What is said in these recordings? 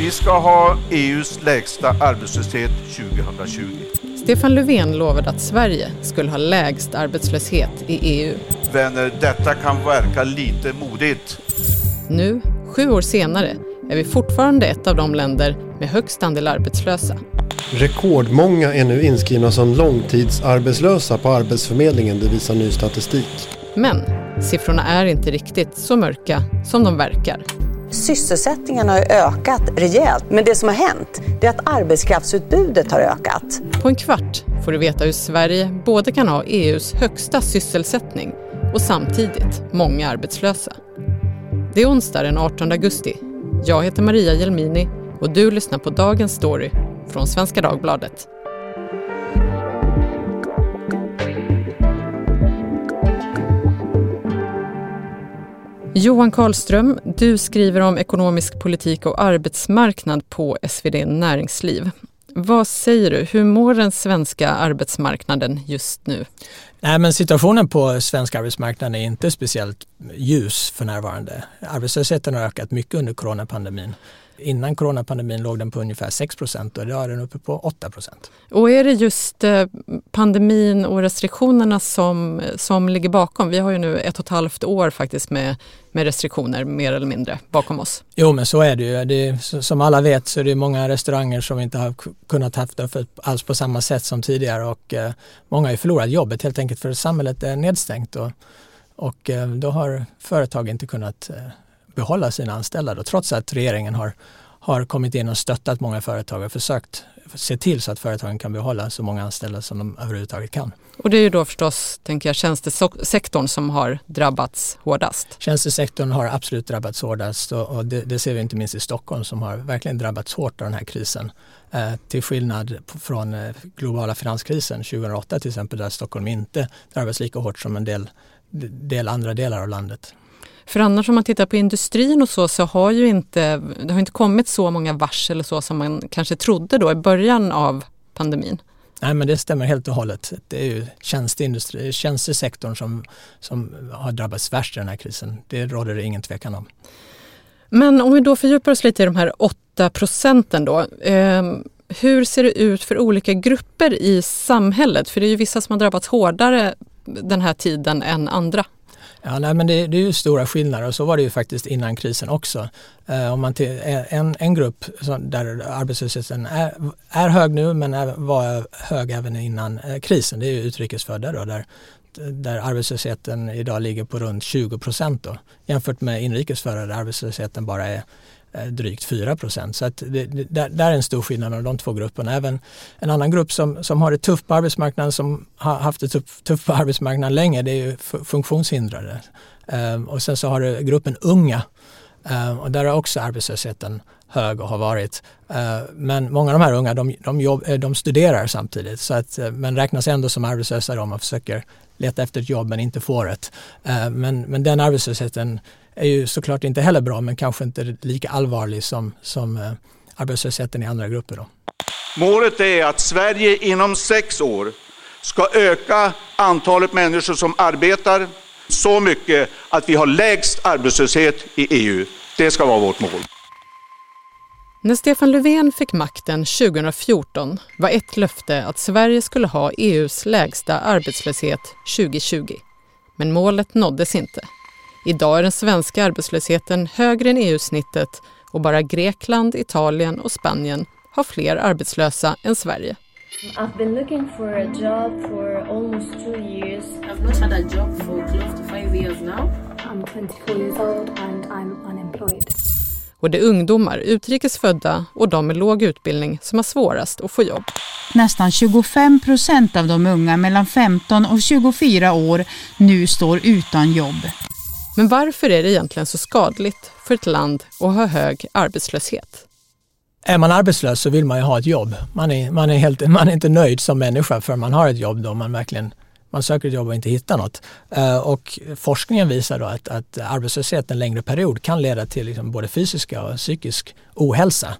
Vi ska ha EUs lägsta arbetslöshet 2020. Stefan Löfven lovade att Sverige skulle ha lägst arbetslöshet i EU. Vänner, detta kan verka lite modigt. Nu, sju år senare, är vi fortfarande ett av de länder med högst andel arbetslösa. Rekordmånga är nu inskrivna som långtidsarbetslösa på Arbetsförmedlingen, det visar ny statistik. Men siffrorna är inte riktigt så mörka som de verkar. Sysselsättningen har ökat rejält, men det som har hänt är att arbetskraftsutbudet har ökat. På en kvart får du veta hur Sverige både kan ha EUs högsta sysselsättning och samtidigt många arbetslösa. Det är onsdag den 18 augusti. Jag heter Maria Jelmini och du lyssnar på Dagens Story från Svenska Dagbladet. Johan Karlström, du skriver om ekonomisk politik och arbetsmarknad på SvD Näringsliv. Vad säger du, hur mår den svenska arbetsmarknaden just nu? Nej, men situationen på svensk arbetsmarknad är inte speciellt ljus för närvarande. Arbetslösheten har ökat mycket under coronapandemin. Innan coronapandemin låg den på ungefär 6 procent och idag är den uppe på 8 procent. Och är det just eh, pandemin och restriktionerna som, som ligger bakom? Vi har ju nu ett och ett halvt år faktiskt med, med restriktioner mer eller mindre bakom oss. Jo men så är det ju. Det är, som alla vet så är det många restauranger som inte har kunnat haft det alls på samma sätt som tidigare och eh, många har ju förlorat jobbet helt enkelt för samhället är nedstängt och, och eh, då har företag inte kunnat behålla sina anställda då, trots att regeringen har, har kommit in och stöttat många företag och försökt se till så att företagen kan behålla så många anställda som de överhuvudtaget kan. Och det är ju då förstås, tänker jag, tjänstesektorn som har drabbats hårdast. Tjänstesektorn har absolut drabbats hårdast och, och det, det, ser vi inte minst i Stockholm som har verkligen drabbats hårt av den här krisen. Eh, till skillnad från eh, globala finanskrisen 2008 till exempel där Stockholm inte drabbas lika hårt som en del, del andra delar av landet. För annars om man tittar på industrin och så, så har ju inte, det har inte kommit så många varsel och så som man kanske trodde då i början av pandemin. Nej men det stämmer helt och hållet. Det är ju tjänsteindustri, tjänstesektorn som, som har drabbats värst i den här krisen. Det råder det ingen tvekan om. Men om vi då fördjupar oss lite i de här 8 procenten då. Eh, hur ser det ut för olika grupper i samhället? För det är ju vissa som har drabbats hårdare den här tiden än andra. Ja, nej, men det, det, är ju stora skillnader och så var det ju faktiskt innan krisen också. Eh, om man till, eh, en, en grupp där arbetslösheten är, är hög nu men är, var hög även innan eh, krisen, det är ju utrikesfödda då, där, där arbetslösheten idag ligger på runt 20 procent jämfört med inrikesfödda där arbetslösheten bara är Eh, drygt 4 procent. Så att det, det, där, är en stor skillnad mellan de två grupperna. Även en annan grupp som, som har det tufft på arbetsmarknaden, som har haft det tufft, tufft på arbetsmarknaden länge, det är ju funktionshindrade. Um, och sen så har du gruppen unga um, och där är också arbetslösheten hög och har varit. Uh, men många av de här unga de, de, jobb, eh, de studerar samtidigt så att, eh, men räknas ändå som arbetslösa om man försöker leta efter ett jobb men inte får ett. Uh, men, men den arbetslösheten är ju såklart inte heller bra men kanske inte lika allvarlig som, som eh, arbetslösheten i andra grupper. Då. Målet är att Sverige inom sex år ska öka antalet människor som arbetar så mycket att vi har lägst arbetslöshet i EU. Det ska vara vårt mål. När Stefan Löfven fick makten 2014 var ett löfte att Sverige skulle ha EUs lägsta arbetslöshet 2020. Men målet nåddes inte. Idag är den svenska arbetslösheten högre än EU-snittet och bara Grekland, Italien och Spanien har fler arbetslösa än Sverige. I've been looking for a job for almost two years. I've not had a job for close to five years now. I'm 24 years old and I'm unemployed. Och det är ungdomar, utrikesfödda och de med låg utbildning som har svårast att få jobb. Nästan 25 procent av de unga mellan 15 och 24 år nu står utan jobb. Men varför är det egentligen så skadligt för ett land att ha hög arbetslöshet? Är man arbetslös så vill man ju ha ett jobb. Man är, man är, helt, man är inte nöjd som människa för man har ett jobb då man verkligen man söker ett jobb och inte hittar något. Eh, och forskningen visar då att, att arbetslöshet en längre period kan leda till liksom både fysiska och psykisk ohälsa.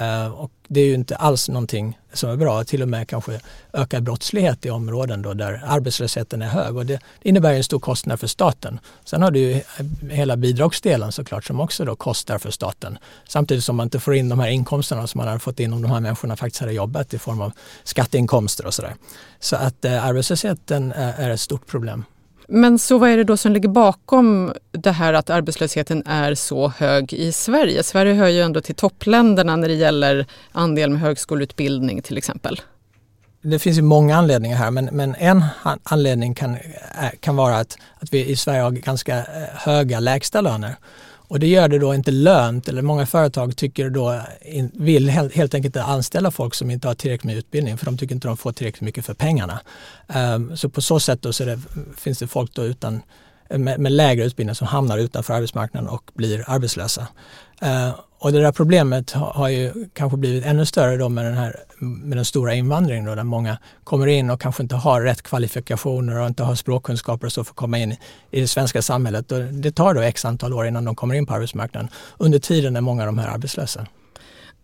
Eh, och det är ju inte alls någonting som är bra, till och med kanske ökad brottslighet i områden då där arbetslösheten är hög och det innebär en stor kostnad för staten. Sen har du ju hela bidragsdelen såklart som också då kostar för staten. Samtidigt som man inte får in de här inkomsterna som man hade fått in om de här människorna faktiskt hade jobbat i form av skatteinkomster och sådär. Så att eh, arbetslösheten är ett stort problem. Men så vad är det då som ligger bakom det här att arbetslösheten är så hög i Sverige? Sverige hör ju ändå till toppländerna när det gäller andel med högskoleutbildning till exempel. Det finns ju många anledningar här men, men en anledning kan, eh, kan vara att, att vi i Sverige har ganska eh, höga lägsta löner. Och det gör det då inte lönt, eller många företag tycker då, vill helt enkelt inte anställa folk som inte har tillräckligt med utbildning för de tycker inte de får tillräckligt mycket för pengarna. Ehm, så på så sätt då så det, finns det folk då utan, med, med, lägre utbildning som hamnar utanför arbetsmarknaden och blir arbetslösa. Eh, och det där problemet har, har, ju kanske blivit ännu större då med den, här, med den stora invandringen då, där många kommer in och kanske inte har rätt kvalifikationer och inte har språkkunskaper och så för att komma in i det svenska samhället. Och det tar då x antal år innan de kommer in på arbetsmarknaden. Under tiden är många av de här arbetslösa.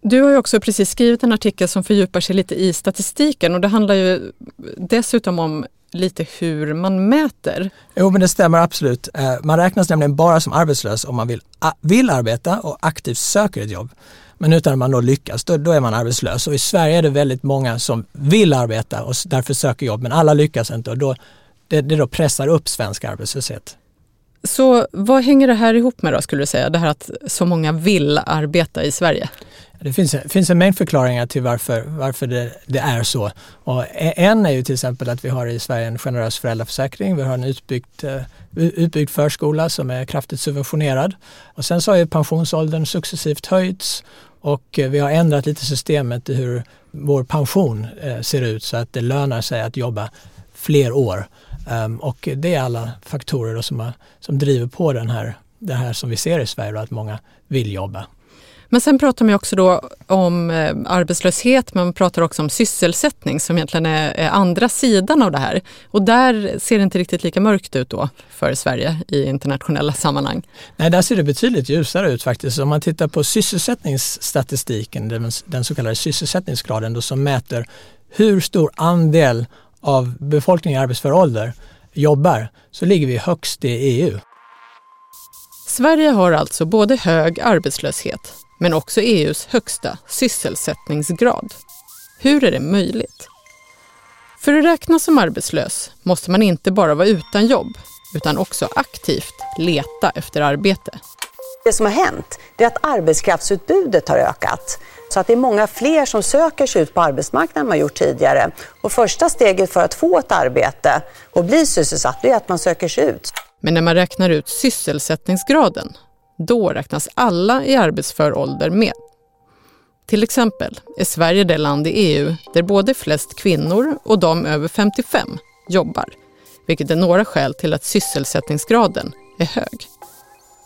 Du har ju också precis skrivit en artikel som fördjupar sig lite i statistiken och det handlar ju dessutom om lite hur man mäter. Jo men det stämmer absolut. Eh, man räknas nämligen bara som arbetslös om man vill, vill arbeta och aktivt söker ett jobb. Men utan att man då lyckas, då, då, är man arbetslös. Och i Sverige är det väldigt många som vill arbeta och därför söker jobb men alla lyckas inte och då, det, det då pressar upp svensk arbetslöshet. Så vad hänger det här ihop med då skulle du säga, det här att så många vill arbeta i Sverige? Det finns, finns en mängd förklaringar till varför, varför det, det, är så. Och e, en är ju till exempel att vi har i Sverige en generös föräldraförsäkring. Vi har en utbyggd, eh, utbyggd förskola som är kraftigt subventionerad. Och sen så har ju pensionsåldern successivt höjts och eh, vi har ändrat lite systemet i hur vår pension eh, ser ut så att det lönar sig att jobba fler år. Ehm, och det är alla faktorer som, har, som driver på den här, det här som vi ser i Sverige, då, att många vill jobba. Men sen pratar man också då om eh, arbetslöshet, men man pratar också om sysselsättning som egentligen är, andra sidan av det här. Och där ser det inte riktigt lika mörkt ut då för Sverige i internationella sammanhang. Nej, där ser det betydligt ljusare ut faktiskt. Om man tittar på sysselsättningsstatistiken, den, den så kallade sysselsättningsgraden då, som mäter hur stor andel av befolkningen i arbetsför ålder jobbar, så ligger vi högst i EU. Sverige har alltså både hög arbetslöshet men också EUs högsta sysselsättningsgrad. Hur är det möjligt? För att räknas som arbetslös måste man inte bara vara utan jobb utan också aktivt leta efter arbete. Det som har hänt är att arbetskraftsutbudet har ökat. Så att det är många fler som söker sig ut på arbetsmarknaden än man gjort tidigare. Och första steget för att få ett arbete och bli sysselsatt är att man söker sig ut. Men när man räknar ut sysselsättningsgraden då räknas alla i arbetsför ålder med. Till exempel är Sverige det land i EU där både flest kvinnor och de över 55 jobbar, vilket är några skäl till att sysselsättningsgraden är hög.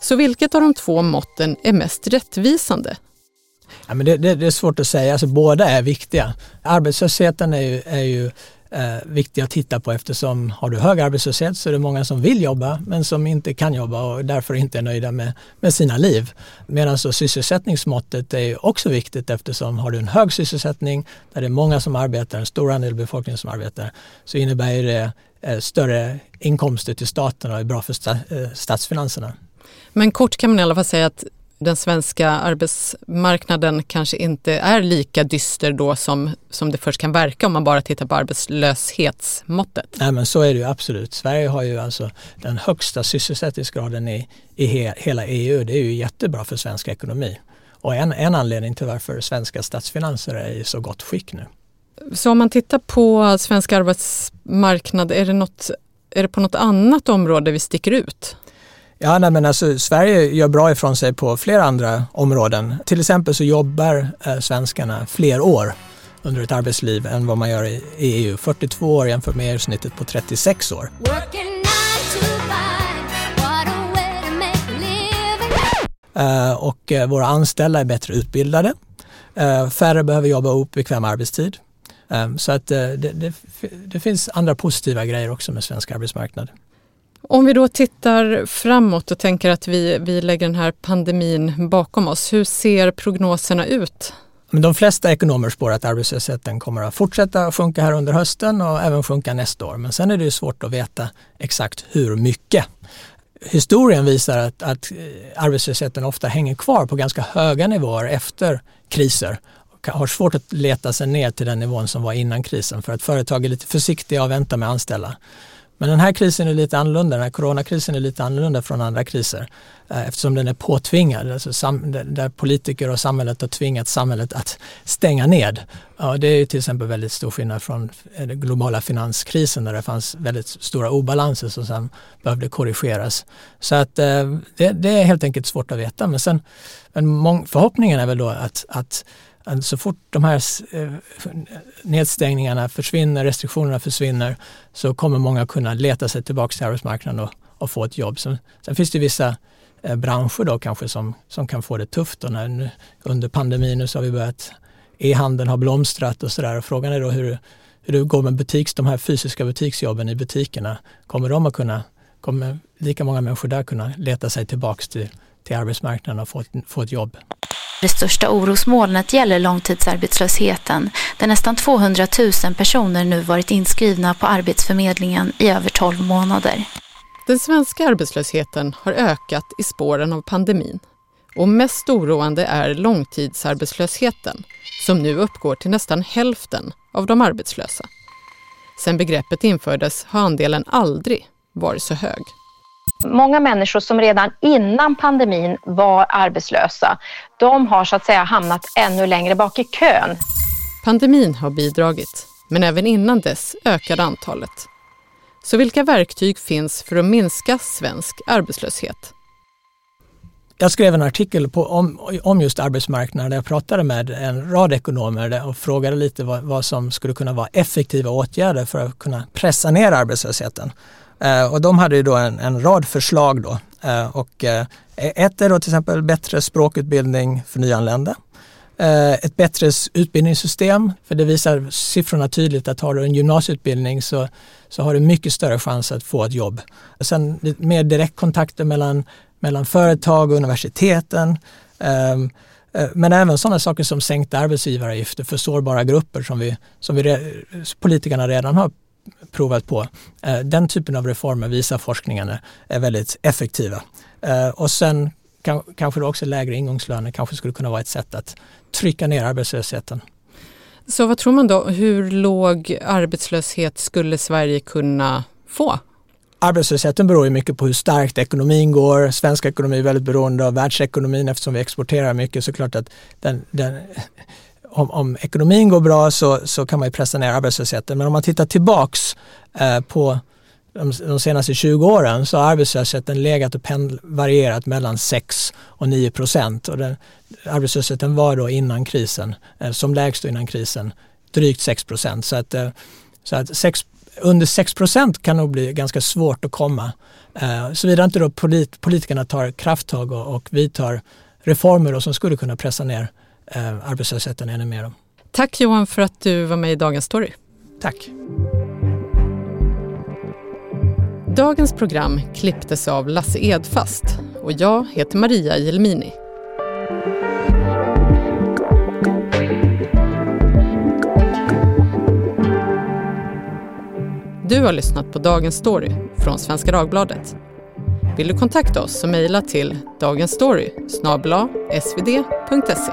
Så vilket av de två måtten är mest rättvisande? Ja, men det, det, det är svårt att säga, alltså, båda är viktiga. Arbetslösheten är ju, är ju eh, viktiga att titta på eftersom har du hög arbetslöshet så är det många som vill jobba men som inte kan jobba och därför inte är nöjda med, med sina liv. Medan så sysselsättningsmåttet är också viktigt eftersom har du en hög sysselsättning där det är många som arbetar, en stor andel befolkningen som arbetar, så innebär det eh, större inkomster till staten och är bra för eh, statsfinanserna. Men kort kan man i alla fall säga att den svenska arbetsmarknaden kanske inte är lika dyster då som, som det först kan verka om man bara tittar på arbetslöshetsmåttet. Nej men så är det ju absolut. Sverige har ju alltså den högsta sysselsättningsgraden i, i he, hela EU. Det är ju jättebra för svensk ekonomi. Och en, en anledning till varför svenska statsfinanser är i så gott skick nu. Så om man tittar på svensk arbetsmarknad, är det, något, är det på något annat område vi sticker ut? Ja, nej, men alltså, Sverige gör bra ifrån sig på flera andra områden. Till exempel så jobbar eh, svenskarna fler år under ett arbetsliv än vad man gör i EU. 42 år jämfört med EU-snittet på 36 år. Uh, och uh, våra anställda är bättre utbildade. Uh, färre behöver jobba obekväm arbetstid. så att det, det, det finns andra positiva grejer också med svensk arbetsmarknad. Om vi då tittar framåt och tänker att vi, vi lägger den här pandemin bakom oss, hur ser prognoserna ut Men de flesta ekonomer spår att arbetslösheten kommer att fortsätta sjunka här under hösten och även sjunka nästa år. Men sen är det ju svårt att veta exakt hur mycket. Historien visar att, att eh, arbetslösheten ofta hänger kvar på ganska höga nivåer efter kriser och har svårt att leta sig ner till den nivån som var innan krisen för att företag är lite försiktiga och väntar med att anställa. Men den här krisen är lite annorlunda, den här coronakrisen är lite annorlunda från andra kriser eh, eftersom den är påtvingad, alltså sam, där politiker och samhället har tvingat samhället att stänga ned. Ja, det är till exempel väldigt stor skillnad från eh, den globala finanskrisen där det fanns väldigt stora obalanser som sen behövde korrigeras. Så att eh, det, det är helt enkelt svårt att veta men sen men förhoppningen är väl då att, att så fort de här eh, nedstängningarna försvinner, restriktionerna försvinner, så kommer många kunna leta sig tillbaka till arbetsmarknaden och, och få ett jobb. Sen, sen finns det vissa eh, branscher då kanske som, som kan få det tufft. Och när, under pandemin nu så har vi börjat, e-handeln har blomstrat och sådär. Frågan är då hur, hur det går med butiks, de här fysiska butiksjobben i butikerna. Kommer de att kunna, kommer lika många människor där kunna leta sig tillbaka till, till arbetsmarknaden och få ett, få ett jobb? Det största orosmolnet gäller långtidsarbetslösheten där nästan 200 000 personer nu varit inskrivna på Arbetsförmedlingen i över 12 månader. Den svenska arbetslösheten har ökat i spåren av pandemin och mest oroande är långtidsarbetslösheten som nu uppgår till nästan hälften av de arbetslösa. Sedan begreppet infördes har andelen aldrig varit så hög. Många människor som redan innan pandemin var arbetslösa, de har så att säga hamnat ännu längre bak i kön. Pandemin har bidragit, men även innan dess ökade antalet. Så vilka verktyg finns för att minska svensk arbetslöshet? Jag skrev en artikel på, om, om just arbetsmarknaden där jag pratade med en rad ekonomer och frågade lite vad, vad som skulle kunna vara effektiva åtgärder för att kunna pressa ner arbetslösheten. Eh, och de hade ju då en, en rad förslag då. Eh, och eh, ett är då till exempel bättre språkutbildning för nyanlända. Ett bättre utbildningssystem, för det visar siffrorna tydligt att har du en gymnasieutbildning så, så har du mycket större chans att få ett jobb. Sen mer direktkontakter mellan, mellan företag och universiteten. Ehm, men även sådana saker som sänkta arbetsgivaravgifter för sårbara grupper som, vi, som vi, politikerna redan har provat på. Eh, den typen av reformer visar forskningen är väldigt effektiva. Eh, och sen kanske då också lägre ingångslöner kanske skulle kunna vara ett sätt att trycka ner arbetslösheten. Så vad tror man då, hur låg arbetslöshet skulle Sverige kunna få? Arbetslösheten beror ju mycket på hur starkt ekonomin går. Svensk ekonomi är väldigt beroende av världsekonomin eftersom vi exporterar mycket. Så klart att den, den om, om, ekonomin går bra så, så kan man ju pressa ner arbetslösheten. Men om man tittar tillbaks eh, på de, de, senaste 20 åren så har arbetslösheten legat och pendl, varierat mellan 6 och 9 procent. Och den, arbetslösheten var då innan krisen, eh, som lägst innan krisen, drygt 6 procent. Så att, eh, så att 6, under 6 procent kan nog bli ganska svårt att komma. Eh, Såvida inte då polit, politikerna tar krafttag och, och vidtar reformer då som skulle kunna pressa ner eh, arbetslösheten ännu mer. Tack Johan för att du var med i Dagens Story. Tack. Dagens program klipptes av Lasse Edfast och jag heter Maria Jelmini. Du har lyssnat på Dagens Story från Svenska Dagbladet. Vill du kontakta oss så mejla till dagensstory svd.se.